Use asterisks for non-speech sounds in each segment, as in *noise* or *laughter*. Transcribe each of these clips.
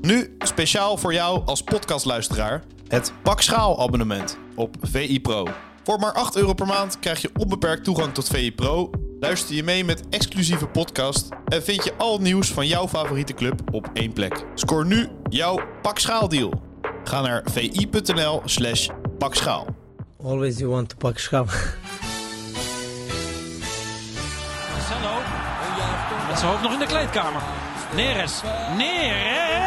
Nu speciaal voor jou als podcastluisteraar het Pak Schaal abonnement op VI Pro. Voor maar 8 euro per maand krijg je onbeperkt toegang tot VI Pro, luister je mee met exclusieve podcast en vind je al het nieuws van jouw favoriete club op één plek. Scoor nu jouw Pak Schaal deal. Ga naar vi.nl slash pakschaal. Always you want to pak schaal. Marcelo. Met zijn hoofd nog in de kleedkamer. Neres. Neres.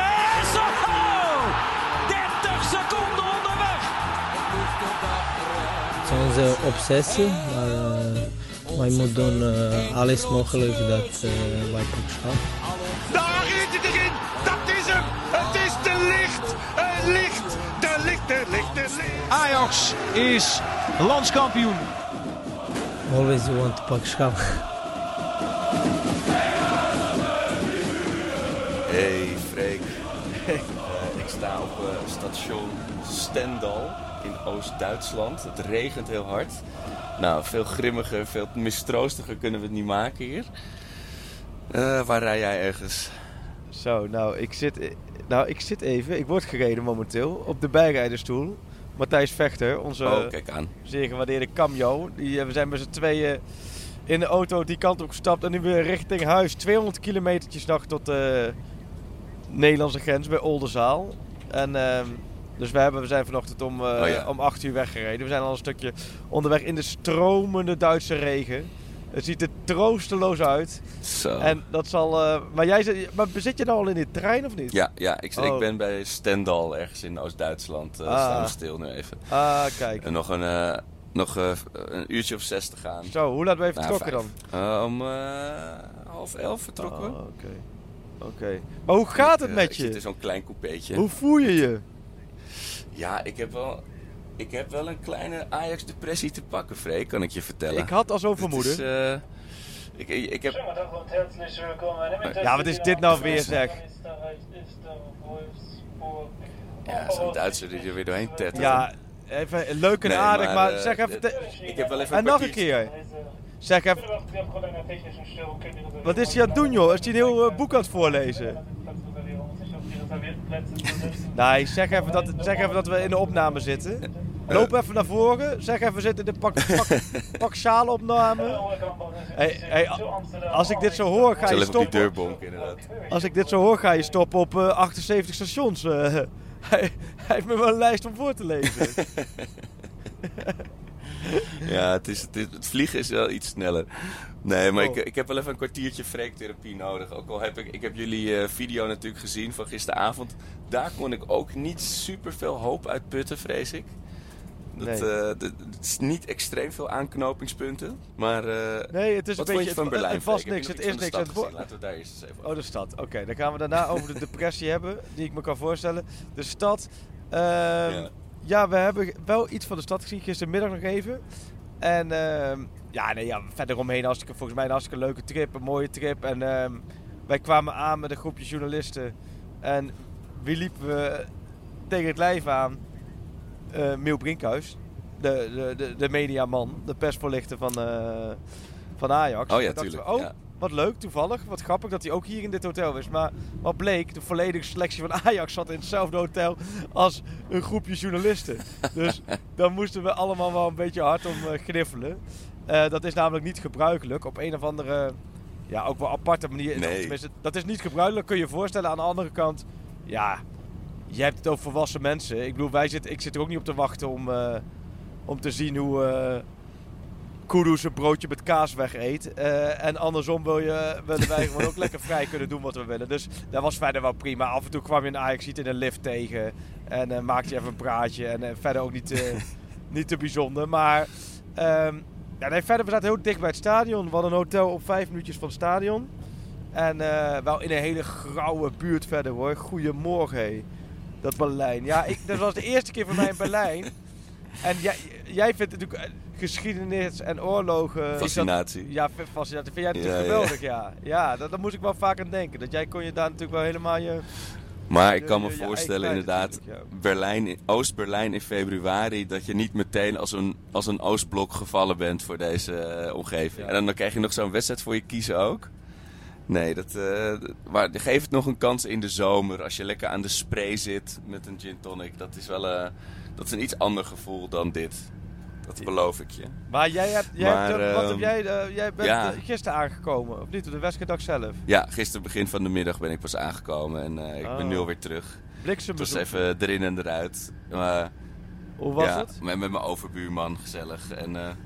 Onze obsessie, maar uh, wij moeten doen uh, alles mogelijk dat uh, wij pak schaal. Daar is het erin! Dat is hem! Het is de licht! Het licht! De licht, de licht, de licht! Ajax is landskampioen. Always you want to pak schaal. Hey Freek, uh, *laughs* ik sta op uh, station Stendal in Oost-Duitsland. Het regent heel hard. Nou, veel grimmiger, veel mistroostiger kunnen we het niet maken hier. Uh, waar rij jij ergens? Zo, nou ik, zit, nou, ik zit even, ik word gereden momenteel op de bijrijderstoel. Matthijs Vechter, onze oh, kijk aan. zeer gewaardeerde cameo. Die, we zijn met z'n tweeën in de auto die kant op gestapt en nu weer richting huis. 200 kilometertjes nog tot de Nederlandse grens bij Oldenzaal. En uh, dus we, hebben, we zijn vanochtend om, uh, oh ja. om 8 uur weggereden. We zijn al een stukje onderweg in de stromende Duitse regen. Het ziet er troosteloos uit. Zo. En dat zal. Uh, maar jij zit, maar zit je nou al in de trein of niet? Ja, ja ik, oh. ik ben bij Stendal ergens in Oost-Duitsland. Uh, ah. Staan we stil nu even. Ah, kijk. En nog een, uh, nog een uurtje of zes te gaan. Zo, hoe laat ben je vertrokken nou, dan? om half elf vertrokken. Oh, Oké. Okay. Oké. Okay. Maar hoe gaat het met je? zit in zo'n klein coupeetje. Hoe voel je je? Ja, ik heb wel, ik heb wel een kleine Ajax-depressie te pakken, Freek, kan ik je vertellen. Ik had al zo'n vermoeden. Uh, ik, ik heb... Ja, wat is dit nou weer, zeg? Ja, zo'n Duitser die er weer doorheen tettert. Ja, even leuk en nee, aardig, maar, maar uh, zeg even... Ik heb wel even en nog een keer. Zeg even... Wat is hij aan het doen, joh? Is hij een heel boek aan het voorlezen? Nee, zeg even, dat, zeg even dat we in de opname zitten. Loop even naar voren. Zeg even, we zitten in de pak, pak, *laughs* pak opname. Hey, hey, als ik dit zo hoor, ga je stoppen. deurbonk, inderdaad. Als ik dit zo hoor, ga je stoppen op uh, 78 stations. Uh, *laughs* hij, hij, heeft me wel een lijst om voor te lezen. *laughs* ja, het, is, het, is, het, vliegen is wel iets sneller. Nee, maar oh. ik, ik heb wel even een kwartiertje freektherapie nodig. Ook al heb ik, ik heb jullie uh, video natuurlijk gezien van gisteravond. Daar kon ik ook niet super veel hoop uit putten, vrees ik. Dat, nee. uh, dat, het is niet extreem veel aanknopingspunten. Maar uh, nee, het is wat een vond je van Berlijn? Het vast niks. Het is niks. Het Laten we daar eerst eens even Oh, de stad. Oké, okay, dan gaan we daarna over de depressie hebben. Die ik me kan voorstellen. De stad. Uh, ja. ja, we hebben wel iets van de stad gezien. Gistermiddag nog even. En uh, ja, nee, ja, verder omheen hartstikke, volgens mij een hartstikke leuke trip, een mooie trip. En uh, wij kwamen aan met een groepje journalisten. En wie liepen we tegen het lijf aan? Uh, Miel Brinkhuis, de, de, de, de mediaman, de persvoorlichter van, uh, van Ajax. Oh ja, tuurlijk. We, oh, ja. Wat leuk, toevallig. Wat grappig dat hij ook hier in dit hotel is. Maar wat bleek, de volledige selectie van *laughs* Ajax zat in hetzelfde hotel als een groepje journalisten. dus *laughs* dan moesten we allemaal wel een beetje hard om uh, gniffelen. Uh, dat is namelijk niet gebruikelijk. Op een of andere, ja, ook wel aparte manier. Nee. Tenminste, dat is niet gebruikelijk, kun je je voorstellen. Aan de andere kant, ja, je hebt het over volwassen mensen. Ik bedoel, wij zitten, ik zit er ook niet op te wachten om, uh, om te zien hoe uh, Kudus een broodje met kaas weg eet. Uh, en andersom wil je, willen wij gewoon ook lekker vrij kunnen doen wat we willen. Dus dat was verder wel prima. Af en toe kwam je een Ajax in een lift tegen. En maakte je even een praatje. En verder ook niet, *laughs* niet te bijzonder. Maar... Um, ja, nee, verder, we zaten heel dicht bij het stadion. We hadden een hotel op vijf minuutjes van het stadion. En uh, wel in een hele grauwe buurt verder hoor. Goedemorgen, hé. Dat Berlijn. Ja, ik, dat was de eerste keer voor mij in Berlijn. *laughs* En jij, jij vindt natuurlijk geschiedenis en oorlogen... Fascinatie. Dat, ja, fascinatie. Vind jij natuurlijk ja, geweldig, ja. Ja, ja dat, daar moest ik wel vaak aan denken. Dat jij kon je daar natuurlijk wel helemaal je... Maar ik kan me voorstellen inderdaad. Berlijn, Oost-Berlijn in februari, dat je niet meteen als een, als een Oostblok gevallen bent voor deze uh, omgeving. En dan, dan krijg je nog zo'n wedstrijd voor je kiezen ook. Nee, dat, eh, maar geef het nog een kans in de zomer. Als je lekker aan de spray zit met een gin tonic. Dat is wel eh, dat is een iets ander gevoel dan dit. Dat beloof ik je. Maar jij, hebt, jij, Maar, hebt, wat heb ehm, jij, eh, jij bent ja. eh, gisteren aangekomen, of niet? Op de wedstrijddag zelf. Ja, gisteren begin van de middag ben ik pas aangekomen en eh, ik ben Oh. nu alweer terug. Het was Bliksembezoek. even erin en eruit. Maar Hoe was ja, het? Met, met mijn overbuurman, gezellig. En,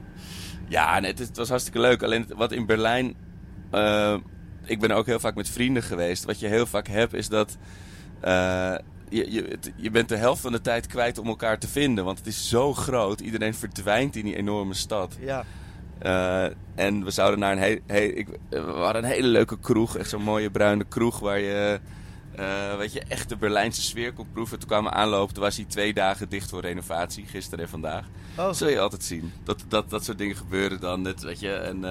ja, nee, het, het was hartstikke leuk. Alleen wat in Berlijn... ik ben ook heel vaak met vrienden geweest. Wat je heel vaak hebt is dat... je, je, je bent de helft van de tijd kwijt om elkaar te vinden. Want het is zo groot. Iedereen verdwijnt in die enorme stad. Ja. Eh, en we zouden naar een hele... He, ik, eh, we hadden een hele leuke kroeg. Echt zo'n mooie bruine kroeg waar je... eh, weet je, echt de Berlijnse sfeer kon proeven. Toen kwamen we aanlopen. Toen was hij twee dagen dicht voor renovatie. Gisteren en vandaag. Oh, Dat zul je altijd zien. Dat, dat, dat soort dingen gebeuren dan. Net, weet je. En,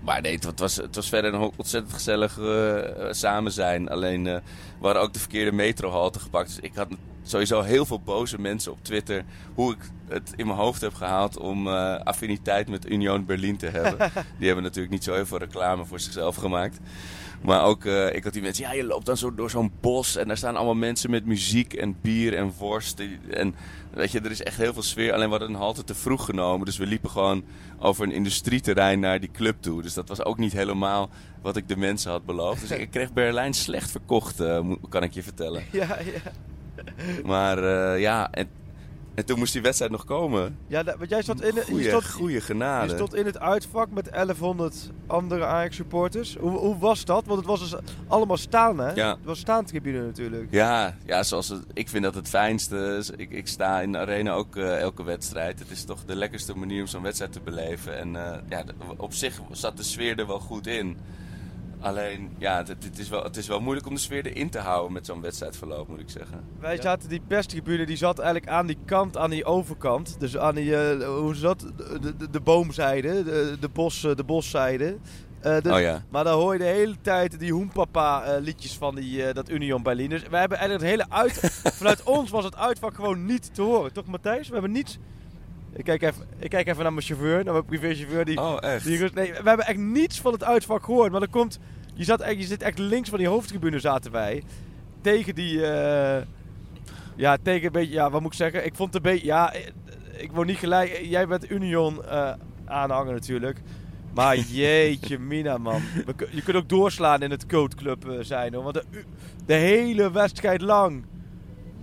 maar nee, het, was, het was verder een ontzettend gezellig eh, samen zijn. Alleen, eh, we hadden ook de verkeerde metrohalte gepakt. Dus ik had sowieso heel veel boze mensen op Twitter. Hoe ik het in mijn hoofd heb gehaald om eh, affiniteit met Union Berlin te hebben. *laughs* Die hebben natuurlijk niet zo heel veel reclame voor zichzelf gemaakt. Maar ook, eh, ik had die mensen, ja, je loopt dan zo door zo'n bos en daar staan allemaal mensen met muziek en bier en worst. En weet je, er is echt heel veel sfeer. Alleen we hadden een halte te vroeg genomen, dus we liepen gewoon over een industrieterrein naar die club toe. Dus dat was ook niet helemaal wat ik de mensen had beloofd. Dus ik kreeg Berlijn slecht verkocht, eh, kan ik je vertellen. *laughs* ja, ja. Maar eh, ja, en, en toen moest die wedstrijd nog komen. ja want jij stond in, de- je stond, goeie je genade. stond in het uitvak met 1100 andere Ajax-supporters. Hoe, hoe was dat? Want het was dus allemaal staan, hè? Ja. Het was staantribune natuurlijk. Ja, ja zoals het, ik vind dat het fijnste. Ik, ik sta in de arena ook eh, elke wedstrijd. Het is toch de lekkerste manier om zo'n wedstrijd te beleven. En eh, ja, op zich zat de sfeer er wel goed in. Alleen, ja, het, het is wel, het is wel moeilijk om de sfeer erin te houden met zo'n wedstrijdverloop, moet ik zeggen. Wij zaten, die perstribune die zat eigenlijk aan die kant, aan die overkant. Dus aan die, eh, hoe is dat? De, de, de boomzijde, de, de, bos, eh, de boszijde. Eh, dus- Oh ja. Maar dan hoor je de hele tijd die Hoempapa liedjes van die, dat Union Berlin. Dus wij hebben eigenlijk het hele uit... *laughs* vanuit ons was het uitvak gewoon niet te horen. Toch Matthijs? We hebben niets... Ik kijk even, ik kijk even naar mijn chauffeur, naar mijn privéchauffeur. Die, Oh, echt? die nee, we hebben echt niets van het uitvak gehoord. Maar er komt... Je, zat, echt- je zit echt links van die hoofdtribune zaten wij. Tegen die... eh, ja, tegen een beetje... Ja, wat moet ik zeggen? Ik vond het een beetje... Ja, eh, ik word niet gelijk... Jij bent Union eh, aanhanger natuurlijk. Maar *laughs* jeetje mina man. Je kunt ook doorslaan in het coachclub zijn hoor. Want de hele wedstrijd lang.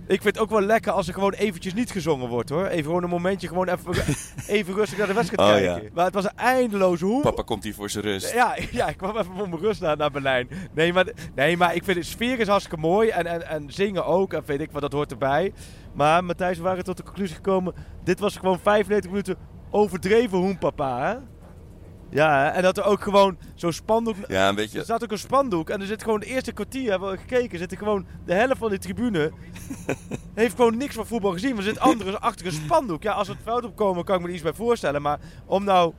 Ik vind het ook wel lekker als er gewoon eventjes niet gezongen wordt hoor. Even gewoon een momentje, gewoon even, *laughs* even rustig naar de wedstrijd Oh, kijken. ja. Maar het was een eindeloze hoe. Papa komt hier voor zijn rust. Ja, ja, ik kwam even voor mijn rust naar, naar Berlijn. Nee maar, nee, maar ik vind de sfeer is hartstikke mooi. En, en, en zingen ook. En weet ik wat, dat hoort erbij. Maar Matthijs, we waren tot de conclusie gekomen. Dit was gewoon 95 minuten overdreven hoenpapa, hè? Ja, en dat er ook gewoon zo'n spandoek... Ja, een beetje... Er staat ook een spandoek en er zit gewoon de eerste kwartier, hebben we gekeken, zit er gewoon de helft van die tribune. *laughs* heeft gewoon niks van voetbal gezien. Maar er zit anderen achter een spandoek. Ja, als het veld opkomen, kan ik me er iets bij voorstellen. Maar om nou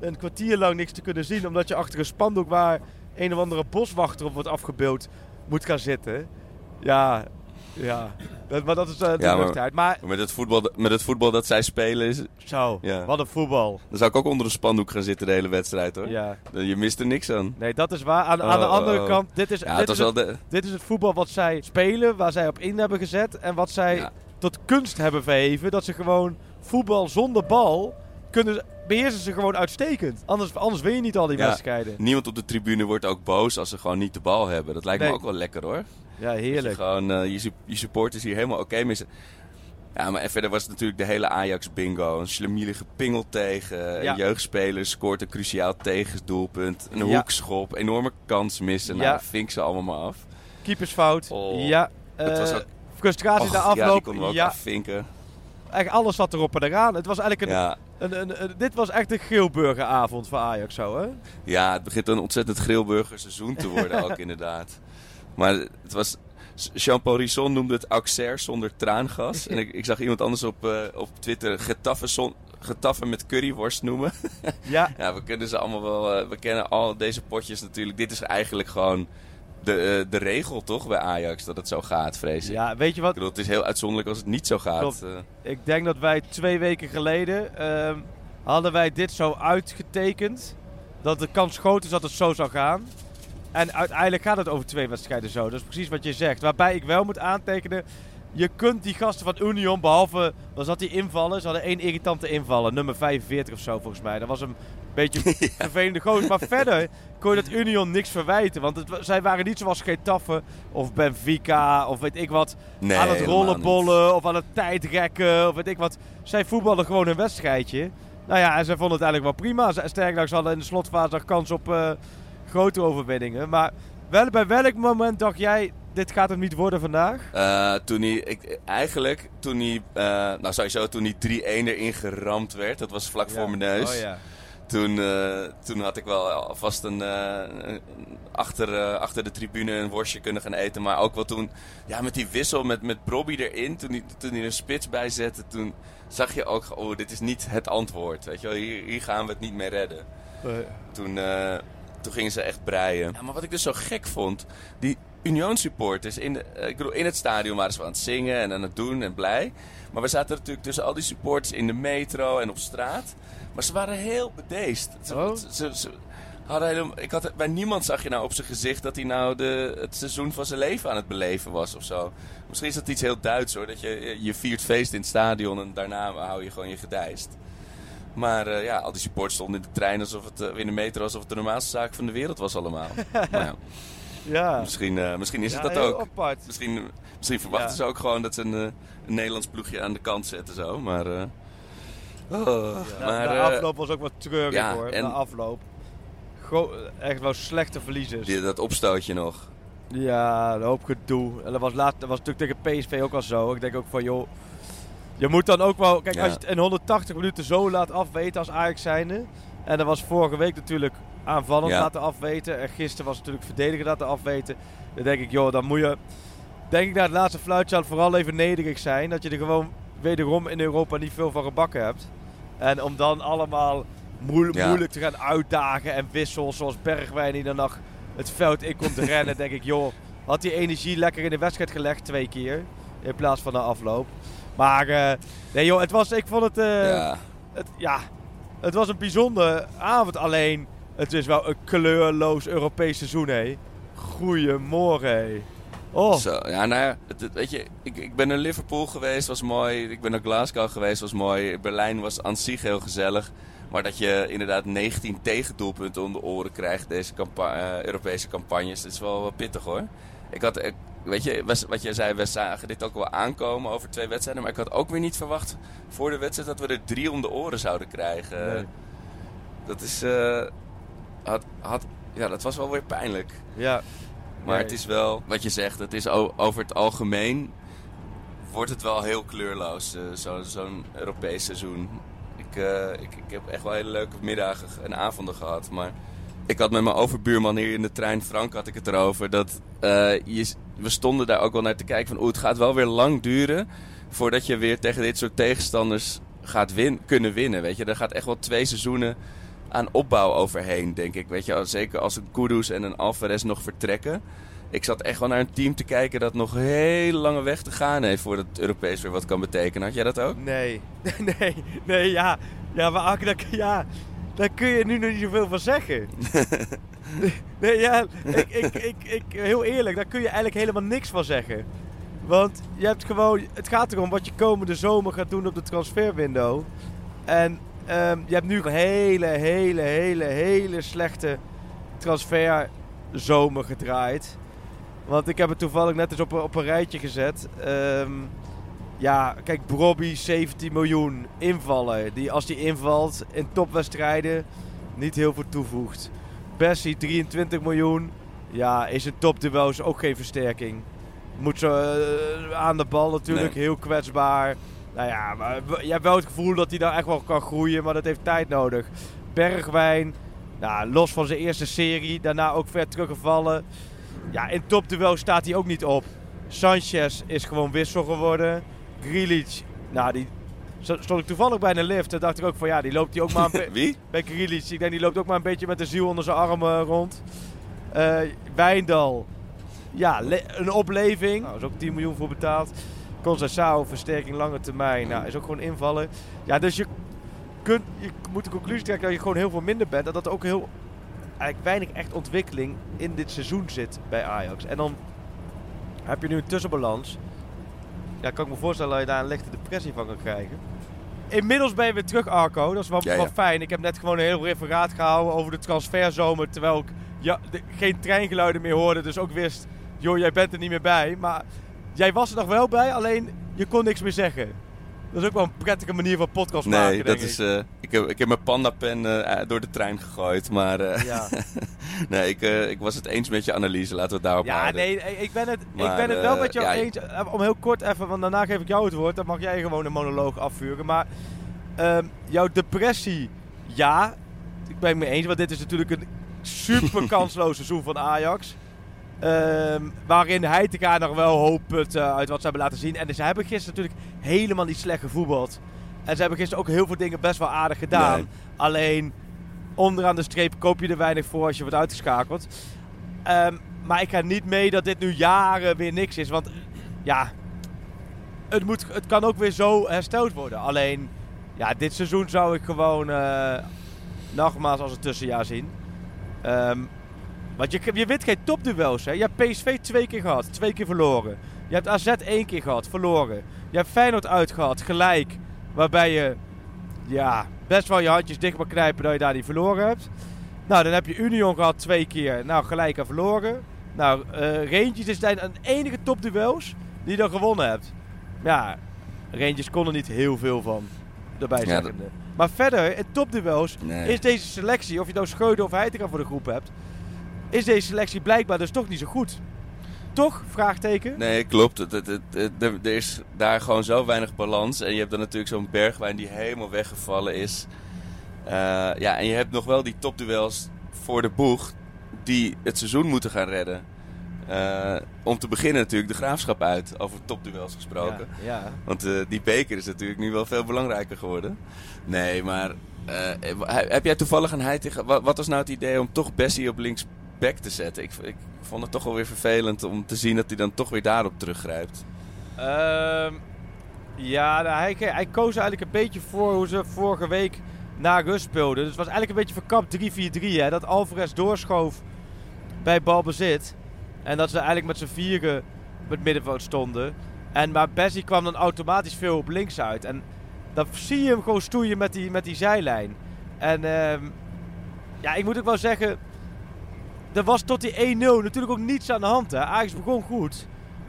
een kwartier lang niks te kunnen zien, omdat je achter een spandoek waar een of andere boswachter op wordt afgebeeld moet gaan zitten. Ja, ja. Dat, maar dat is eh, de Ja, maar- Met het, voetbal, met het voetbal dat zij spelen, is, zo, Ja. wat een voetbal. dan zou ik ook onder een spandoek gaan zitten de hele wedstrijd hoor. Ja. Je mist er niks aan. Nee, dat is waar. Aan, aan de Oh, andere oh, oh. kant, dit is, Ja, dit, het is het, de... dit is het voetbal wat zij spelen, waar zij op in hebben gezet. En wat zij Ja. tot kunst hebben verheven. Dat ze gewoon voetbal zonder bal kunnen, beheersen ze gewoon uitstekend. Anders, anders win je niet al die Ja. wedstrijden. Niemand op de tribune wordt ook boos als ze gewoon niet de bal hebben. Dat lijkt Nee. me ook wel lekker hoor. Ja, Dat je heerlijk. gewoon eh, je, je supporters hier helemaal oké mee zijn. Ja, maar en verder was het natuurlijk de hele Ajax bingo. Een slemielige pingel tegen. Ja. Een jeugdspeler scoort een cruciaal tegendoelpunt. Een Ja. hoekschop. Enorme kans missen. Nou, vink ze allemaal maar af. Keepersfout. Oh. Ja. Het was eh, ook- frustratie Och, na ja, die afloop. afvinken. eigenlijk alles zat erop en eraan. Het was eigenlijk een, een, een, een- dit was echt een geelburgeravond voor Ajax zo, hè? ja, het begint een ontzettend Grilburger seizoen te worden ook *laughs* inderdaad. Maar het was... Jean-Paul Risson noemde het Auxerre zonder traangas. En ik, ik zag iemand anders op, eh, op Twitter getaffe, zon, getaffe met curryworst noemen. *laughs* Ja. Ja, we kennen ze allemaal wel. eh, we kennen al deze potjes natuurlijk. Dit is eigenlijk gewoon de, eh, de regel toch bij Ajax dat het zo gaat, vrees ik. ja, weet je wat? Ik bedoel, het is heel uitzonderlijk als het niet zo gaat. Klopt. Ik denk dat wij twee weken geleden ehm, hadden wij dit zo uitgetekend. Dat de kans groot is dat het zo zou gaan. En uiteindelijk gaat het over twee wedstrijden zo. Dat is precies wat je zegt. Waarbij ik wel moet aantekenen. Je kunt die gasten van Union, behalve was dat die invallen. Ze hadden één irritante invallen, nummer 45 of zo volgens mij. Dat was een beetje *laughs* vervelende gozer. Maar *laughs* verder kon je dat Union niks verwijten. Want het, zij waren niet zoals Getafe of Benfica of weet ik wat. Nee, aan het rollenbollen of aan het tijdrekken of weet ik wat. Zij voetbalden gewoon een wedstrijdje. Nou ja, en zij vonden het eigenlijk wel prima. Sterker nog, ze hadden in de slotfase nog kans op eh, grote overwinningen. Maar wel, bij welk moment dacht jij, dit gaat hem niet worden vandaag? Eh, toen hij, ik, eigenlijk, toen hij, eh, nou sowieso toen hij 3-1 erin geramd werd, dat was vlak voor mijn neus. Oh ja. Toen, eh, toen had ik wel alvast een, een- achter, achter de tribune een worstje kunnen gaan eten. Maar ook wel toen, ja, met die wissel met, met Brobby erin, toen hij, toen hij er een spits bij zette, toen zag je ook, oh, dit is niet het antwoord. Weet je wel, hier, hier gaan we het niet meer redden. Toen, toen gingen ze echt breien. Ja, maar wat ik dus zo gek vond, die Union supporters, in, de, eh, ik bedoel, in het stadion waren ze aan het zingen en aan het doen en blij. Maar we zaten natuurlijk tussen al die supporters in de metro en op straat. Maar ze waren heel bedeesd. Ze, Oh. ze, ze hadden helemaal, ik had, bij niemand zag je nou op zijn gezicht dat hij nou de, het seizoen van zijn leven aan het beleven was of zo. Misschien is dat iets heel Duits hoor, dat je, je viert feest in het stadion en daarna hou je gewoon je gedijst. Maar eh, ja, al die supporters stonden in de trein alsof het, eh, in de metro alsof het de normaalste zaak van de wereld was allemaal. maar *laughs* ja, Ja. misschien, eh, misschien is het dat ook. apart. Misschien, misschien verwachten Ja. ze ook gewoon dat ze een, een Nederlands ploegje aan de kant zetten zo. Maar, oh, maar de afloop was ook wat treurig hoor. en- De afloop. Go- echt wel slechte verliezers. die, dat opstootje nog. Ja, een hoop gedoe. En dat was, laat, dat was natuurlijk tegen PSV ook al zo. Ik denk ook van, joh... Je moet dan ook wel... Kijk, Ja. als je het in 180 minuten zo laat afweten als Ajax zijnde... En dat was vorige week natuurlijk aanvallend Ja. laten afweten. En gisteren was natuurlijk verdedigen laten afweten. Dan denk ik, joh, dan moet je... Denk ik naar het laatste fluitje vooral even nederig zijn. Dat je er gewoon wederom in Europa niet veel van gebakken hebt. En om dan allemaal moe- Ja. moeilijk te gaan uitdagen en wissels zoals Bergwijn die dan nog het veld in komt *laughs* rennen, denk ik, joh, had die energie lekker in de wedstrijd gelegd twee keer in plaats van de afloop. Maar eh, nee joh, het was, ik vond het, eh, ja. het, ja, het was een bijzondere avond. Alleen, het is wel een kleurloos Europees seizoen, hé. Goedemorgen, hé. Oh, Zo, ja, nou ja, het- het- weet je, ik, ik ben naar Liverpool geweest, was mooi. Ik ben naar Glasgow geweest, was mooi. Berlijn was aan zich heel gezellig. Maar dat je inderdaad 19 tegendoelpunten om de oren krijgt, deze campa- eh, Europese campagnes, dat is wel, wel pittig hoor. Ik had, ik- weet je, wat jij zei, we zagen dit ook wel aankomen over twee wedstrijden. Maar ik had ook weer niet verwacht voor de wedstrijd dat we er drie om de oren zouden krijgen. Nee. Dat is, eh, had, had, ja, dat was wel weer pijnlijk. ja. Maar Nee. het is wel, wat je zegt, het is over het algemeen wordt het wel heel kleurloos, zo- zo'n Europees seizoen. Ik, eh, ik, ik heb echt wel hele leuke middagen en avonden gehad. Maar ik had met mijn overbuurman hier in de trein, Frank, had ik het erover. Dat je, we stonden daar ook wel naar te kijken van, oeh, het gaat wel weer lang duren voordat je weer tegen dit soort tegenstanders gaat win kunnen winnen. Weet je, er gaat echt wel twee seizoenen aan opbouw overheen, denk ik. Weet je, zeker als een Kudus en een Alvarez nog vertrekken. Ik zat echt wel naar een team te kijken dat nog een hele lange weg te gaan heeft voordat het Europees weer wat kan betekenen. Had jij dat ook? Nee, *laughs* nee, nee, ja. Ja, maar Ak, daar, ja, daar kun je nu nog niet zoveel van zeggen. *laughs* *laughs* nee, ja, ik, ik, ik, ik, heel eerlijk, daar kun je eigenlijk helemaal niks van zeggen. Want je hebt gewoon, het gaat erom wat je komende zomer gaat doen op de transferwindow. En ehm, je hebt nu een hele, hele, hele, hele slechte transferzomer gedraaid. Want ik heb het toevallig net eens op, op een rijtje gezet. Ehm, ja, kijk, Brobby 17 miljoen invallen. Die als die invalt in topwedstrijden niet heel veel toevoegt. Bessie 23 miljoen. Ja, is een topduels ook geen versterking. Moet zo eh, aan de bal natuurlijk, Nee. heel kwetsbaar. Nou ja, maar je hebt wel het gevoel dat hij daar echt wel kan groeien, maar dat heeft tijd nodig. Bergwijn, nou, los van zijn eerste serie, daarna ook ver teruggevallen. Ja, in topduel staat hij ook niet op. Sanchez is gewoon wissel geworden. Grealish, nou, die stond ik toevallig bij een lift. Toen dacht ik ook van ja, die loopt hij ook maar een *laughs* be- Wie? bij Grealish. Ik denk die loopt ook maar een beetje met de ziel onder zijn armen rond. Eh Wijndal, ja, een opleving. Nou, is ook 10 miljoen voor betaald. Conceição, versterking lange termijn. Nou, is ook gewoon invallen. Ja, dus je, kunt, je moet de conclusie trekken dat je gewoon heel veel minder bent. En dat er ook heel eigenlijk weinig echt ontwikkeling in dit seizoen zit bij Ajax. En dan heb je nu een tussenbalans. Ja, kan ik me voorstellen dat je daar een lichte depressie van kan krijgen. Inmiddels ben je weer terug, Arco. Dat is wel, Ja, ja. wel fijn. Ik heb net gewoon een heel referaat gehouden over de transferzomer. Terwijl ik ja, de- geen treingeluiden meer hoorde. Dus ook wist, joh, jij bent er niet meer bij. Maar jij was er nog wel bij, alleen je kon niks meer zeggen. Dat is ook wel een prettige manier van podcast maken, Nee, denk dat is, ik. eh, ik, heb, ik heb mijn pandapen eh, door de trein gegooid. Maar Ja. *laughs* nee, ik, ik was het eens met je analyse. Laten we het daarop Ja, houden. nee, ik ben het, ik ben het wel met jou ja, eens. Om heel kort even, want daarna geef ik jou het woord. Dan mag jij gewoon een monoloog afvuren. Maar ehm, jouw depressie, ja. Ik ben het mee eens, want dit is natuurlijk een *laughs* super kansloos seizoen van Ajax. Ehm, waarin Heitinga nog wel hoop put eh, uit wat ze hebben laten zien. En ze hebben gisteren natuurlijk helemaal niet slecht gevoetbald. En ze hebben gisteren ook heel veel dingen best wel aardig gedaan. Nee. Alleen onderaan de streep koop je er weinig voor als je wordt uitgeschakeld. Ehm, maar ik ga niet mee dat dit nu jaren weer niks is. Want ja, het, moet, het kan ook weer zo hersteld worden. Alleen, ja, dit seizoen zou ik gewoon eh, nogmaals als een tussenjaar zien. Ehm, want je, je wint geen topduels. Hè? Je hebt PSV twee keer gehad, twee keer verloren. Je hebt AZ één keer gehad, verloren. Je hebt Feyenoord uitgehad, gelijk. Waarbij je ja, best wel je handjes dicht mag knijpen dat je daar niet verloren hebt. Nou, dan heb je Union gehad twee keer. Nou, gelijk en verloren. Nou, eh Rangers is zijn een enige topduels die je dan gewonnen hebt. Ja, Rangers kon er niet heel veel van. Erbij Ja. Maar verder, in topduels Nee. is deze selectie, of je nou Scheuden of Heitinga voor de groep hebt, is deze selectie blijkbaar dus toch niet zo goed. Toch? Vraagteken? Nee, klopt. Het, het, er, is daar gewoon zo weinig balans. En je hebt dan natuurlijk zo'n bergwijn die helemaal weggevallen is. Eh, ja, en je hebt nog wel die topduels voor de boeg die het seizoen moeten gaan redden. Eh, om te beginnen natuurlijk de graafschap uit, over topduels gesproken. Ja, ja. Want eh, die beker is natuurlijk nu wel veel belangrijker geworden. Nee, maar heb jij toevallig een Heitinga... Wat, wat was nou het idee om toch Bessie op linksback te zetten? Ik, ik vond het toch wel weer vervelend om te zien dat hij dan toch weer daarop teruggrijpt. Ehm, ja, nou, hij, hij koos eigenlijk een beetje voor hoe ze vorige week na rust speelden. Dus het was eigenlijk een beetje verkapt 3-4-3. Hè? Dat Alvarez doorschoof bij balbezit. En dat ze eigenlijk met z'n vieren het middenveld stonden. En, maar Bessie kwam dan automatisch veel op links uit. En dan zie je hem gewoon stoeien met die, met die zijlijn. En ehm, ja, ik moet ook wel zeggen... Er was tot die 1-0 natuurlijk ook niets aan de hand. Hè? Ajax begon goed.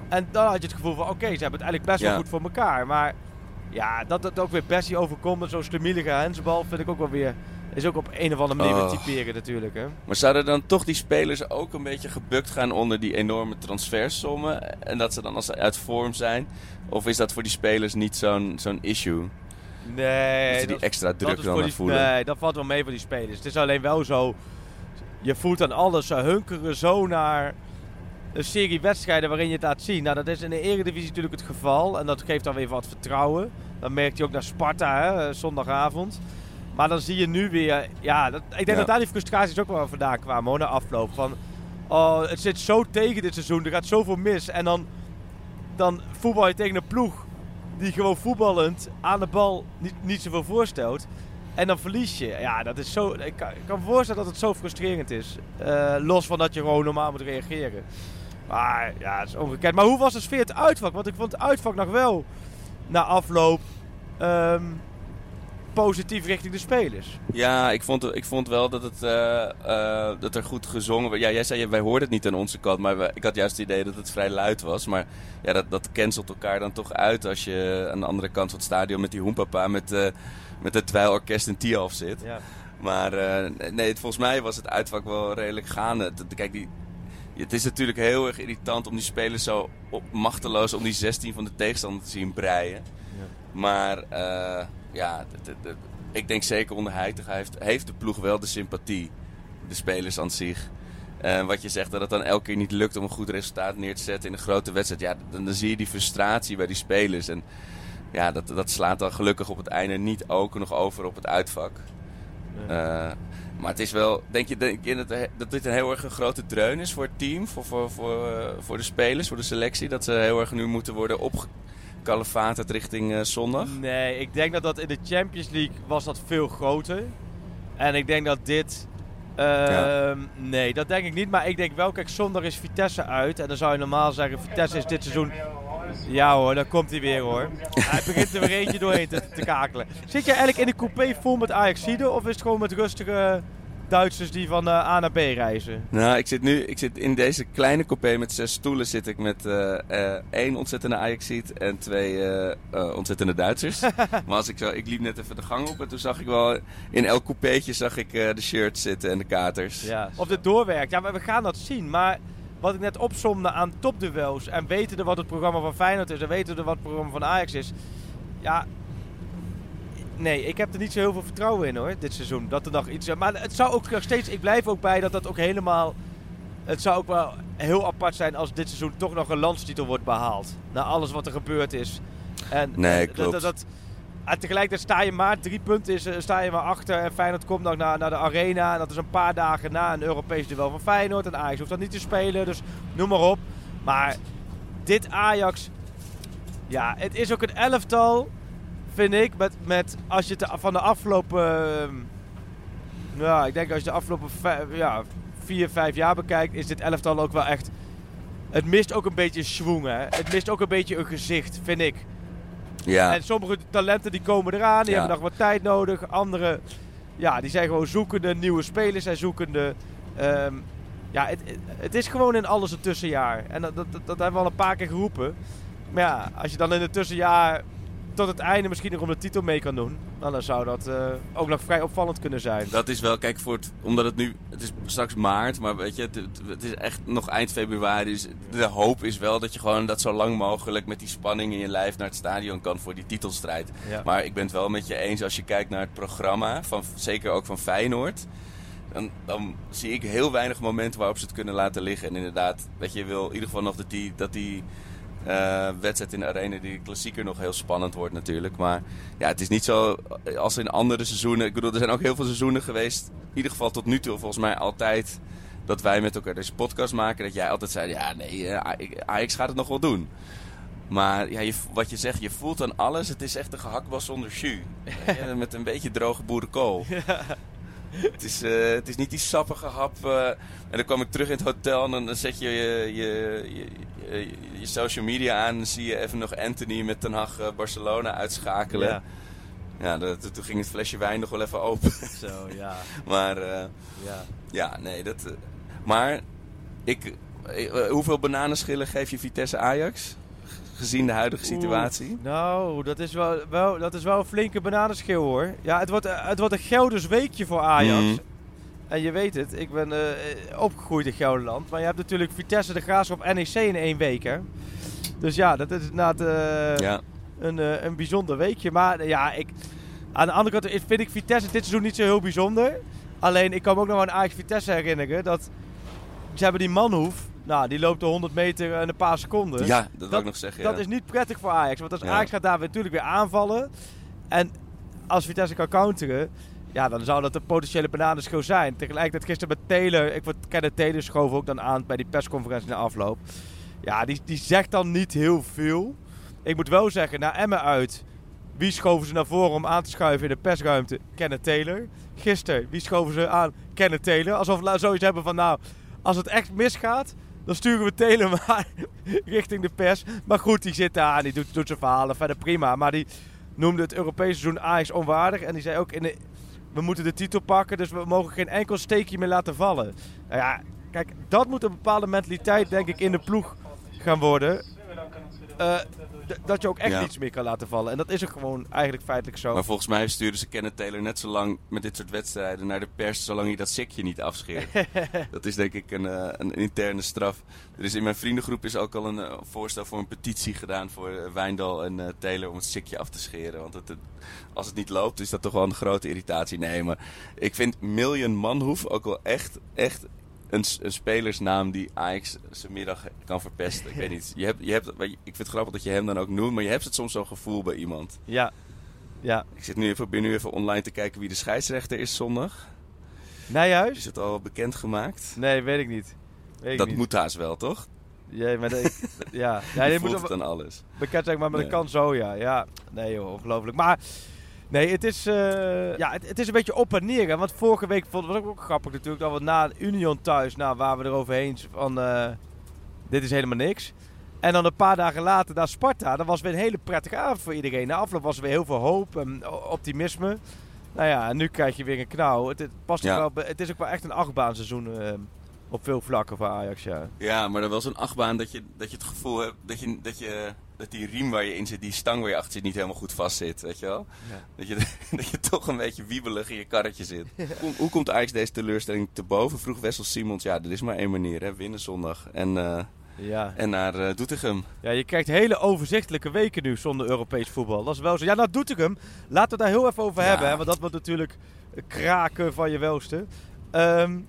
En dan had je het gevoel van, oké, ze hebben het eigenlijk best wel goed voor elkaar. Maar ja, dat het ook weer Bessie overkomt met zo'n stemielige hensbal vind ik ook wel weer... Is ook op een of andere manier Oh. typeren natuurlijk, hè. Maar zouden dan toch die spelers ook een beetje gebukt gaan onder die enorme transfersommen? En dat ze dan als ze uit vorm zijn? Of is dat voor die spelers niet zo'n zo'n issue? Nee, dat ze die dat- extra druk dan die- voelen? Nee, dat valt wel mee voor die spelers. Het is alleen wel zo... Je voelt aan alles, ze hunkeren zo naar een serie wedstrijden waarin je het laat zien. Nou, dat is in de Eredivisie natuurlijk het geval. En dat geeft dan weer wat vertrouwen. Dan merkt je ook naar Sparta, hè, eh, zondagavond. Maar dan zie je nu weer... Ja, dat, ik denk Ja. dat daar die frustraties ook wel vandaan kwamen, hoor, na afloop. Van, oh, het zit zo tegen dit seizoen, er gaat zoveel mis. En dan, dan voetbal je tegen een ploeg die gewoon voetballend aan de bal niet, niet zoveel voorstelt. En dan verlies je. Ja, dat is zo. Ik kan, me voorstellen dat het zo frustrerend is. Eh, los van dat je gewoon normaal moet reageren. Maar ja, het is ongekend. Maar hoe was de sfeer het uitvak? Want ik vond het uitvak nog wel na afloop ehm, positief richting de spelers. Ja, ik vond, ik vond wel dat, het, eh, eh, dat er goed gezongen werd. Ja, jij zei, wij hoorden het niet aan onze kant, maar ik had juist het idee dat het vrij luid was. Maar ja, dat, dat cancelt elkaar dan toch uit als je aan de andere kant van het stadion met die hoempapa met, eh, met het dweilorkest in Tialf zit. Ja. Maar nee, het- volgens mij was het uitvak wel redelijk gaande. Het- Kijk, die, het is natuurlijk heel erg irritant om die spelers zo op, machteloos om die 16 van de tegenstander te zien breien. Maar eh, ja, d- d- d- ik denk zeker onder Heitinga heeft, heeft de ploeg wel de sympathie. De spelers aan zich. En wat je zegt, dat het dan elke keer niet lukt om een goed resultaat neer te zetten in een grote wedstrijd. Ja, dan, dan zie je die frustratie bij die spelers. En ja, dat, dat slaat dan gelukkig op het einde niet ook nog over op het uitvak. Eh, maar het is wel, denk je, denk je dat, dat dit een heel erg een grote dreun is voor het team, voor, voor, voor, eh, voor de spelers, voor de selectie? Dat ze heel erg nu moeten worden opgekalefaterd richting eh, zondag? Nee, ik denk dat dat in de Champions League was dat veel groter. En ik denk dat dit Ehm, Nee, dat denk ik niet. Maar ik denk wel, kijk, zondag is Vitesse uit. En dan zou je normaal zeggen, Vitesse is dit seizoen... Ja hoor, dan komt hij weer hoor. *laughs* Hij begint er weer eentje doorheen te, te kakelen. Zit je eigenlijk in de coupé vol met Ajaxide of is het gewoon met rustige Duitsers die van eh, A naar B reizen? Nou, ik zit nu ik zit in deze kleine coupé met zes stoelen. Zit ik met eh, eh, één ontzettende Ajaxiet en twee ontzettende Duitsers. *laughs* maar als ik, zo, ik liep net even de gang op en toen zag ik wel in elk coupeetje zag ik de shirts zitten en de katers. Ja. Of dit doorwerkt. Ja, maar we gaan dat zien. Maar wat ik net opzomde aan topduels en wetende wat het programma van Feyenoord is en wetende wat het programma van Ajax is. Ja, nee, ik heb er niet zo heel veel vertrouwen in hoor, dit seizoen. Dat er nog iets... Maar het zou ook nog steeds... Ik blijf ook bij dat dat ook helemaal... Het zou ook wel heel apart zijn als dit seizoen toch nog een landstitel wordt behaald. Na alles wat er gebeurd is. En, Nee, en klopt. Dat, dat, en tegelijkertijd sta je maar drie punten, is, eh, sta je maar achter. En Feyenoord komt nog naar, naar de arena. En dat is een paar dagen na een Europees duel van Feyenoord. En Ajax hoeft dat niet te spelen, dus noem maar op. Maar dit Ajax, ja, het is ook een elftal, vind ik. Met, met als je het van de afgelopen, ja, ik denk als je de afgelopen vijf, ja, vier, vijf jaar bekijkt, is dit elftal ook wel echt. Het mist ook een beetje schwung, hè. Het mist ook een beetje een gezicht, vind ik. Ja, En sommige talenten die komen eraan, die Ja. hebben nog wat tijd nodig. Andere, ja, die zijn gewoon zoekende. Nieuwe spelers zijn zoekende. Ehm, ja, het, het- is gewoon in alles een tussenjaar. En dat, dat, dat hebben we al een paar keer geroepen. Maar ja, als je dan in het tussenjaar tot het einde misschien nog om de titel mee kan doen, nou, dan zou dat eh, ook nog vrij opvallend kunnen zijn. Dat is wel, kijk, voor het, omdat het nu, het is straks maart, maar weet je, het, het- het is echt nog eind februari. Dus de hoop is wel dat je gewoon dat zo lang mogelijk met die spanning in je lijf naar het stadion kan voor die titelstrijd. Ja. Maar ik ben het wel met je eens als je kijkt naar het programma, van, zeker ook van Feyenoord. Dan, dan zie ik heel weinig momenten waarop ze het kunnen laten liggen. En inderdaad, weet je, je wil in ieder geval nog dat die, dat die eh, wedstrijd in de arena, die klassieker, nog heel spannend wordt natuurlijk. Maar ja, het is niet zo als in andere seizoenen. Ik bedoel, er zijn ook heel veel seizoenen geweest. In ieder geval tot nu toe, volgens mij altijd. Dat wij met elkaar deze podcast maken. Dat jij altijd zei: ja, nee, eh, Ajax gaat het nog wel doen. Maar ja, je, wat je zegt, je voelt aan alles. Het is echt een gehaktbal zonder jus. *laughs* Met een beetje droge boerenkool. Het, is, eh, het is niet die sappige hap. eh, en dan kwam ik terug in het hotel en dan, dan zet je je, je, je, je, social media aan. En zie je even nog Anthony met Ten Hag eh, Barcelona uitschakelen. Ja. Ja, dat, toen ging het flesje wijn nog wel even open. Zo, ja. *laughs* maar ja. ja, nee, dat... maar ik, hoeveel bananenschillen geef je Vitesse Ajax? Gezien de huidige situatie? Oeh, nou, dat is wel, wel, dat is wel een flinke bananenschil hoor. Ja, het wordt, eh, het wordt een Gelders weekje voor Ajax. Mhm. En je weet het, ik ben eh, opgegroeid in Gelderland. Maar je hebt natuurlijk Vitesse, de Graafschap, NEC in één week hè. Dus ja, dat is inderdaad Ja. een, een bijzonder weekje. Maar ja, ik, aan de andere kant vind ik Vitesse dit seizoen niet zo heel bijzonder. Alleen, ik kan me ook nog aan Ajax Vitesse herinneren. Dat ze hebben die Manhoef. Nou, die loopt de 100 meter in een paar seconden. Ja, dat wil ik nog zeggen. Dat ja. is niet prettig voor Ajax. Want als Ja. Ajax gaat daar weer natuurlijk weer aanvallen. En als Vitesse kan counteren. Ja, dan zou dat een potentiële bananenschil zijn. Tegelijkertijd gisteren met Taylor. Ik word Kenneth Taylor schoof ook dan aan bij die persconferentie na afloop. Ja, die, die zegt dan niet heel veel. Ik moet wel zeggen, naar Emmen uit. Wie schoven ze naar voren om aan te schuiven in de persruimte? Kenneth Taylor. Gisteren, wie schoven ze aan? Kenneth Taylor. Alsof we zoiets hebben van, nou, als het echt misgaat, dan sturen we maar *laughs* richting de pers. Maar goed, die zit daar die doet, zijn verhalen verder prima. Maar die noemde het Europese seizoen Ajax onwaardig. En die zei ook, in we moeten de titel pakken, dus we mogen geen enkel steekje meer laten vallen. Nou ja, kijk, dat moet een bepaalde mentaliteit, denk ik, in de ploeg gaan worden. D- dat je ook echt Ja. niets meer kan laten vallen. En dat is ook gewoon eigenlijk feitelijk zo. Maar volgens mij sturen ze Kenneth Taylor net zo lang met dit soort wedstrijden naar de pers, zolang hij dat sikje niet afscheert. *laughs* dat is denk ik een, eh, een interne straf. Er is in mijn vriendengroep is ook al een eh, voorstel voor een petitie gedaan voor eh, Wijndal en Taylor om het sikje af te scheren. Want het- als het niet loopt, is dat toch wel een grote irritatie. Nee, maar ik vind Million Manhoef ook wel echt, echt een, spelersnaam die Ajax zijn middag kan verpesten. Ik weet niet. Je hebt, je hebt, ik vind het grappig dat je hem dan ook noemt, maar je hebt het soms zo'n gevoel bij iemand. Ja. Ja. Ik zit nu even, ben nu even online te kijken wie de scheidsrechter is zondag. Nijhuis? Is het al bekendgemaakt? Nee, weet ik niet. Weet ik Dat niet. moet haast wel, toch? Ja, maar dat, *laughs* ja. ja je moet het aan alles. bekend zijn, maar met Nee. een kan zo, ja. Ja, nee joh, ongelooflijk. Maar Nee, het is, eh, ja, het, het is een beetje op en neer. Want vorige week vond het ook grappig natuurlijk dat we na Union thuis, nou, waar we er overheen van, eh, dit is helemaal niks. En dan een paar dagen later naar Sparta, dat was weer een hele prettige avond voor iedereen. Na afloop was er weer heel veel hoop en optimisme. Nou ja, en nu krijg je weer een knauw. Het, het past Ja. wel, het is ook wel echt een achtbaanseizoen eh, op veel vlakken voor Ajax, ja. Ja, maar er was een achtbaan dat je, dat je het gevoel hebt dat, je, dat, je, dat die riem waar je in zit, die stang waar je achter zit, niet helemaal goed vast zit. Weet je wel? Ja. Dat, je, *laughs* dat je toch een beetje wiebelig in je karretje zit. Hoe, hoe komt Ajax deze teleurstelling te boven? Vroeg Wessel Simons. Ja, er is maar één manier, hè? winnen zondag. En, eh, Ja. en naar eh, Doetinchem. Ja, je krijgt hele overzichtelijke weken nu zonder Europees voetbal. Dat is wel zo. Ja, nou Doetinchem, laten we daar heel even over Ja. hebben. Hè, want dat wordt natuurlijk kraken van je welste. Ehm,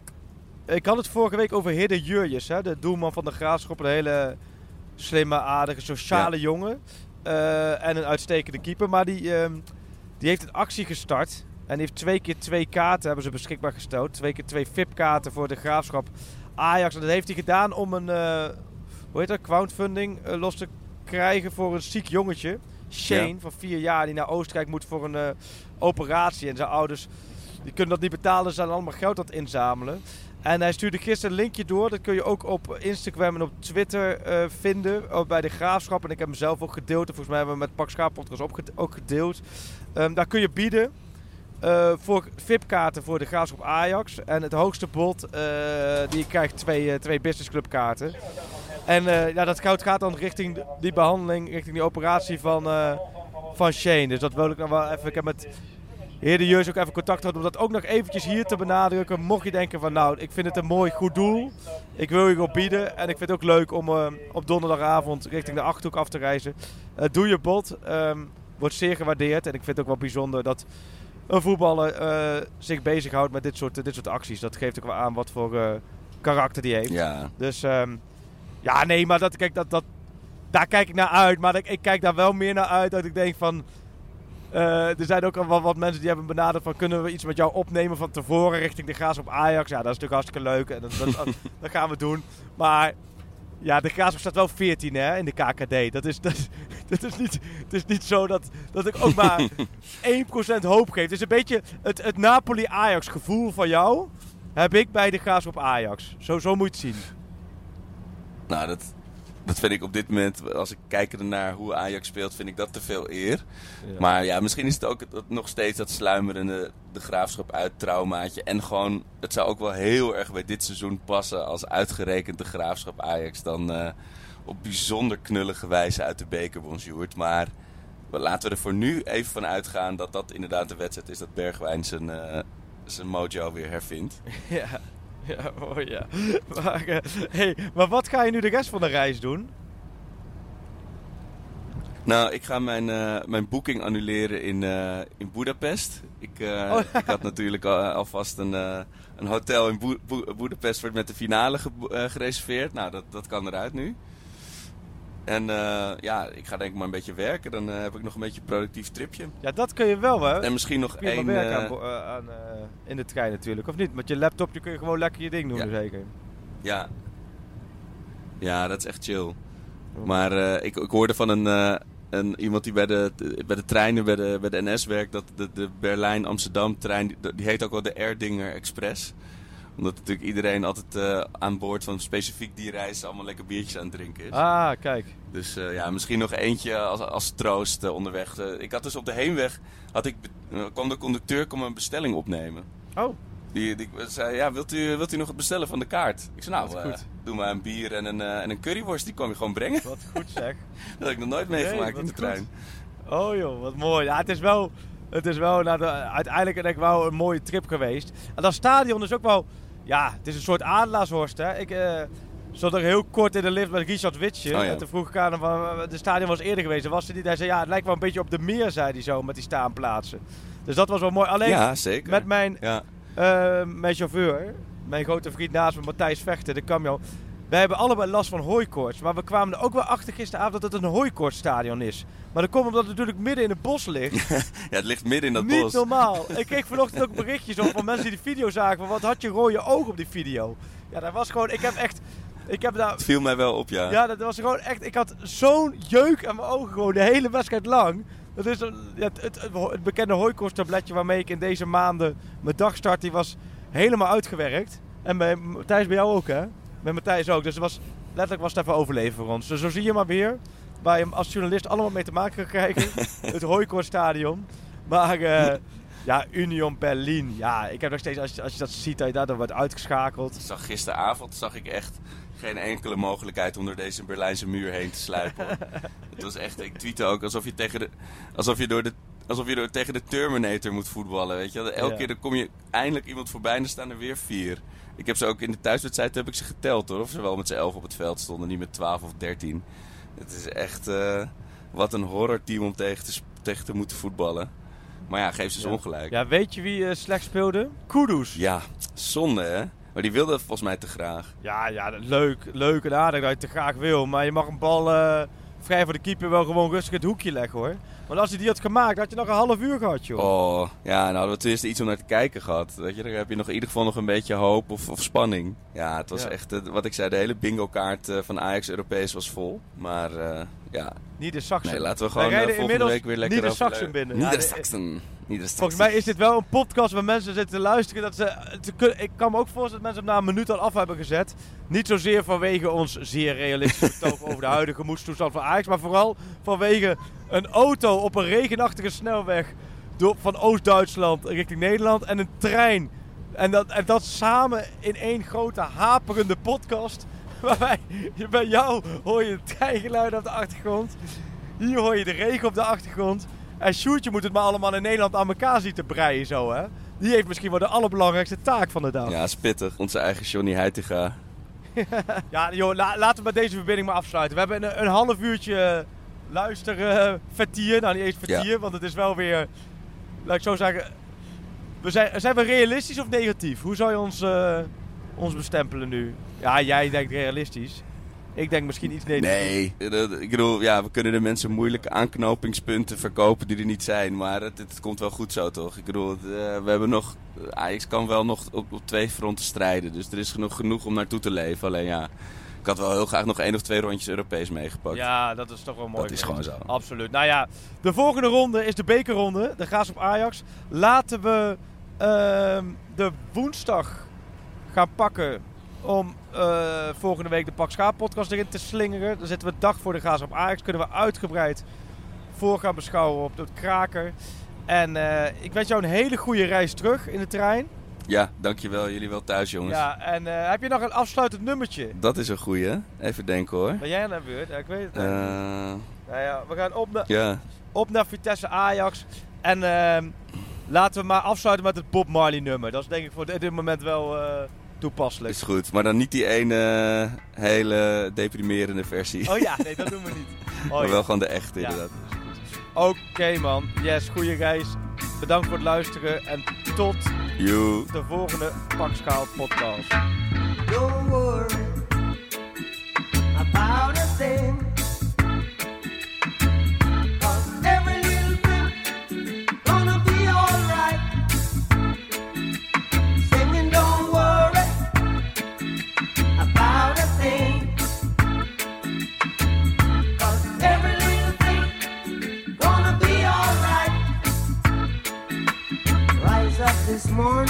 ik had het vorige week over Hidde Jurjes, hè, de doelman van de Graafschap. Een hele slimme, aardige, sociale jongen. Eh, en een uitstekende keeper. Maar die, ehm, die heeft een actie gestart. En heeft twee keer twee kaarten hebben ze beschikbaar gesteld. Twee keer twee VIP-kaarten voor de Graafschap Ajax. En dat heeft hij gedaan om een... eh, hoe heet dat, crowdfunding eh, los te krijgen voor een ziek jongetje. Shane Ja. van vier jaar die naar Oostenrijk moet voor een operatie. En zijn ouders die kunnen dat niet betalen, ze zijn allemaal geld aan het inzamelen. En hij stuurde gisteren een linkje door. Dat kun je ook op Instagram en op Twitter eh, vinden. Ook bij de Graafschap. En ik heb hem zelf ook gedeeld. En volgens mij hebben we met Pak Schaap ook, gede- ook gedeeld. Ehm, daar kun je bieden eh, voor VIP-kaarten voor de Graafschap Ajax. En het hoogste bod, eh, die krijgt twee, eh, twee business club kaarten. En eh, ja, dat geld gaat dan richting die behandeling, richting die operatie van, eh, van Shane. Dus dat wil ik nog wel even. Ik heb met heer de Jeus ook even contact gehad om dat ook nog eventjes hier te benadrukken. Mocht je denken van nou, ik vind het een mooi goed doel. Ik wil je op bieden. En ik vind het ook leuk om eh, op donderdagavond richting de Achterhoek af te reizen. Eh, doe je bod. Ehm, wordt zeer gewaardeerd. En ik vind het ook wel bijzonder dat een voetballer eh, zich bezighoudt met dit soort, dit soort acties. Dat geeft ook wel aan wat voor karakter die heeft. Ja, Dus ehm, ja, nee, maar dat, kijk, dat, dat, daar kijk ik naar uit. Maar ik, ik kijk daar wel meer naar uit dat ik denk van... eh, er zijn ook al wat, wat mensen die hebben benaderd van... kunnen we iets met jou opnemen van tevoren richting de Graafschap Ajax? Ja, dat is natuurlijk hartstikke leuk en dat, dat, dat, *laughs* dat gaan we doen. Maar ja, de Graafschap staat wel 14 hè, in de KKD. Dat is, dat, is- *laughs* dat is niet, het is niet zo dat, dat ik ook maar *laughs* 1% hoop geef. Het is een beetje het, het Napoli-Ajax gevoel van jou... heb ik bij de Graafschap Ajax. Zo, zo moet je het zien. nou dat, dat vind ik op dit moment, als ik kijk ernaar hoe Ajax speelt, vind ik dat te veel eer. Maar ja, misschien is het ook nog steeds dat sluimerende de graafschap uit traumaatje. En gewoon, het zou ook wel heel erg bij dit seizoen passen als uitgerekend de graafschap Ajax dan eh, op bijzonder knullige wijze uit de beker bonjourd. Maar laten we er voor nu even van uitgaan dat dat inderdaad de wedstrijd is dat Bergwijn zijn, eh, zijn mojo weer hervindt. *laughs* Ja, *laughs* ja, oh ja. *laughs* Maar, eh, hey, maar wat ga je nu de rest van de reis doen? Nou, ik ga mijn, eh, mijn boeking annuleren in, eh in Budapest. Ik, Oh. ik had natuurlijk al, alvast een, een hotel in Boe- Boe- Budapest wordt met de finale ge- gereserveerd. Nou, dat, dat kan eruit nu. En eh, ja, ik ga denk ik maar een beetje werken. Dan eh, heb ik nog een beetje een productief tripje. Ja, dat kun je wel, hè? En misschien nog één... werken eh, aan, eh, aan, in de trein natuurlijk, of niet? Met je laptopje kun je gewoon lekker je ding doen, Ja. zeker. Ja. Ja, dat is echt chill. Maar eh, ik, ik hoorde van een, een, iemand die bij de, bij de treinen bij de, bij de NS werkt... dat de, de Berlijn-Amsterdam-trein, die heet ook wel de Erdinger Express. Omdat natuurlijk iedereen altijd eh, aan boord van specifiek die reis... allemaal lekker biertjes aan het drinken is. Ah, kijk. Dus eh, ja, misschien nog eentje als, als troost eh, onderweg. Ik had dus op de heenweg... Had ik, kwam de conducteur kwam een bestelling opnemen. Oh, Die, die zei, ja, wilt u, wilt u nog het bestellen van de kaart? Ik zei, nou, goed. doe maar een bier en een, en een curryworst. Die kwam je gewoon brengen. wat goed zeg. *laughs* Dat heb ik nog nooit meegemaakt Nee, in de goed. trein. Oh joh, wat mooi. Ja, het is wel, het is wel nou, de, uiteindelijk denk ik wel een mooie trip geweest. En dat stadion is ook wel, ja, het is een soort adelaarshorst. Hè. Ik eh, zat er heel kort in de lift met Richard Witsje. Oh ja. En toen vroeg ik aan hem, de stadion was eerder geweest. Was er niet? Hij zei, ja, het lijkt wel een beetje op de meer, zei hij zo, met die staanplaatsen. Dus dat was wel mooi. Alleen Ja, zeker. met mijn Ja, eh, mijn chauffeur, mijn grote vriend naast me, Matthijs Vechter, de camion. Wij hebben allebei last van hooikoorts. Maar we kwamen er ook wel achter gisteravond dat het een hooikoortsstadion is. Maar dat komt omdat het natuurlijk midden in het bos ligt. *laughs* ja, het ligt midden in dat Niet bos. normaal. *laughs* Ik kreeg vanochtend ook berichtjes op van mensen die die video zagen. Van wat had je rode ogen op die video? Ja, dat was gewoon... Ik heb echt... Ik heb daar... Het viel mij wel op, ja. Ja, dat was gewoon echt... Ik had zo'n jeuk aan mijn ogen gewoon de hele wedstrijd lang. Dat is een- het, het, het, bekende hooikoortstabletje waarmee ik in deze maanden mijn dagstart, die was helemaal uitgewerkt. En bij Matthijs bij jou ook, hè? Bij Matthijs ook. Dus het was, letterlijk was het even overleven voor ons. Dus zo zie je maar weer, waar je als journalist allemaal mee te maken kan krijgen. *laughs* het hooikoortstadion. Maar eh, ja, Union Berlin. Ja, ik heb nog steeds, als je, als je dat ziet, dat je daardoor wordt uitgeschakeld. Ik zag gisteravond zag ik echt geen enkele mogelijkheid om door deze Berlijnse muur heen te sluipen. *laughs* het was echt, ik tweette ook alsof je, tegen de, alsof je, door de, alsof je door, tegen de Terminator moet voetballen. Weet je? Elke Ja. keer dan kom je eindelijk iemand voorbij en er staan er weer vier. Ik heb ze ook in de thuiswedstrijd heb ik ze geteld hoor. Of ze wel met z'n elf op het veld stonden, niet met 12 of 13. Het is echt eh, wat een horrorteam om tegen te, sp- tegen te moeten voetballen. Maar ja, geef ze eens ongelijk. Ja, weet je wie eh, slecht speelde? Kudus. Ja, zonde hè. Maar die wilde volgens mij te graag. Ja, ja, leuk, leuk en aardig dat je te graag wil. Maar je mag een bal eh, vrij voor de keeper wel gewoon rustig het hoekje leggen hoor. Want als hij die had gemaakt, had je nog een half uur gehad joh. Oh, ja, nou hadden we tenminste iets om naar te kijken gehad. Weet je, dan heb je nog in ieder geval nog een beetje hoop of, of spanning. Ja, het was Ja. echt, eh, wat ik zei, de hele bingo kaart eh, van Ajax Europees was vol. Maar eh, ja, Niet de Saxen. nee, laten we gewoon eh, rijden volgende inmiddels week weer lekker niet de Saxen binnen. Niedersachsen. Niedersachsen. Volgens mij is dit wel een podcast waar mensen zitten te luisteren. Dat ze, te kun- ik kan me ook voorstellen dat mensen hem na een minuut al af hebben gezet. Niet zozeer vanwege ons zeer realistische *laughs* betoog over de huidige gemoedstoestand van Ajax. Maar vooral vanwege een auto op een regenachtige snelweg door, van Oost-Duitsland richting Nederland. En een trein. En dat, en dat samen in één grote haperende podcast. *laughs* Waarbij je- bij jou hoor je het treingeluid op de achtergrond. Hier hoor je de regen op de achtergrond. En Sjoerdje moet het maar allemaal in Nederland aan elkaar zien te breien zo, hè. Die heeft misschien wel de allerbelangrijkste taak van de dag. Ja, Ja, spittig. Onze eigen Johnny Heitinga. *laughs* joh, la- laten we met deze verbinding maar afsluiten. We hebben een, een half uurtje luisteren vertier. Nou, niet eens vertier, want het is wel weer... Laat ik zo zeggen... We zijn, zijn we realistisch of negatief? Hoe zou je ons, eh, ons bestempelen nu? Ja, jij denkt realistisch. Ik denk misschien iets negatief. Nee, ik bedoel, ja, we kunnen de mensen moeilijke aanknopingspunten verkopen die er niet zijn. Maar het, het komt wel goed zo, toch? Ik bedoel, het, eh, we hebben nog... Ajax kan wel nog op, op twee fronten strijden. Dus er is genoeg, genoeg om naartoe te leven. Alleen ja, ik had wel heel graag nog één of twee rondjes Europees meegepakt. Ja, dat is toch wel mooi. dat is gewoon zo. Absoluut. Nou ja, de volgende ronde is de bekerronde. De Graas op Ajax. Laten we ehm, de woensdag gaan pakken om eh, volgende week de Pak Schaap podcast erin te slingeren. Dan zitten we dag voor de Graas op Ajax. Kunnen we uitgebreid voor gaan beschouwen op het kraker. En eh, ik wens jou een hele goede reis terug in de trein. Ja, dankjewel. Jullie wel thuis, jongens. Ja, en eh, heb je nog een afsluitend nummertje? Dat is een goeie. Even denken hoor. Ben jij aan de beurt? Ja, ik weet het niet. Nou ja, we gaan op naar... ja, op naar Vitesse Ajax. En ehm, laten we maar afsluiten met het Bob Marley nummer. Dat is denk ik voor dit moment wel eh, toepasselijk. is goed. Maar dan niet die ene eh, hele deprimerende versie. Oh ja, nee, *laughs* dat doen we niet. Oh, maar ja. wel gewoon de echte, Ja. inderdaad. Oké man, yes, goede reis. Bedankt voor het luisteren en tot Joe. de volgende Pakschaal podcast. Don't worry about a thing. Thing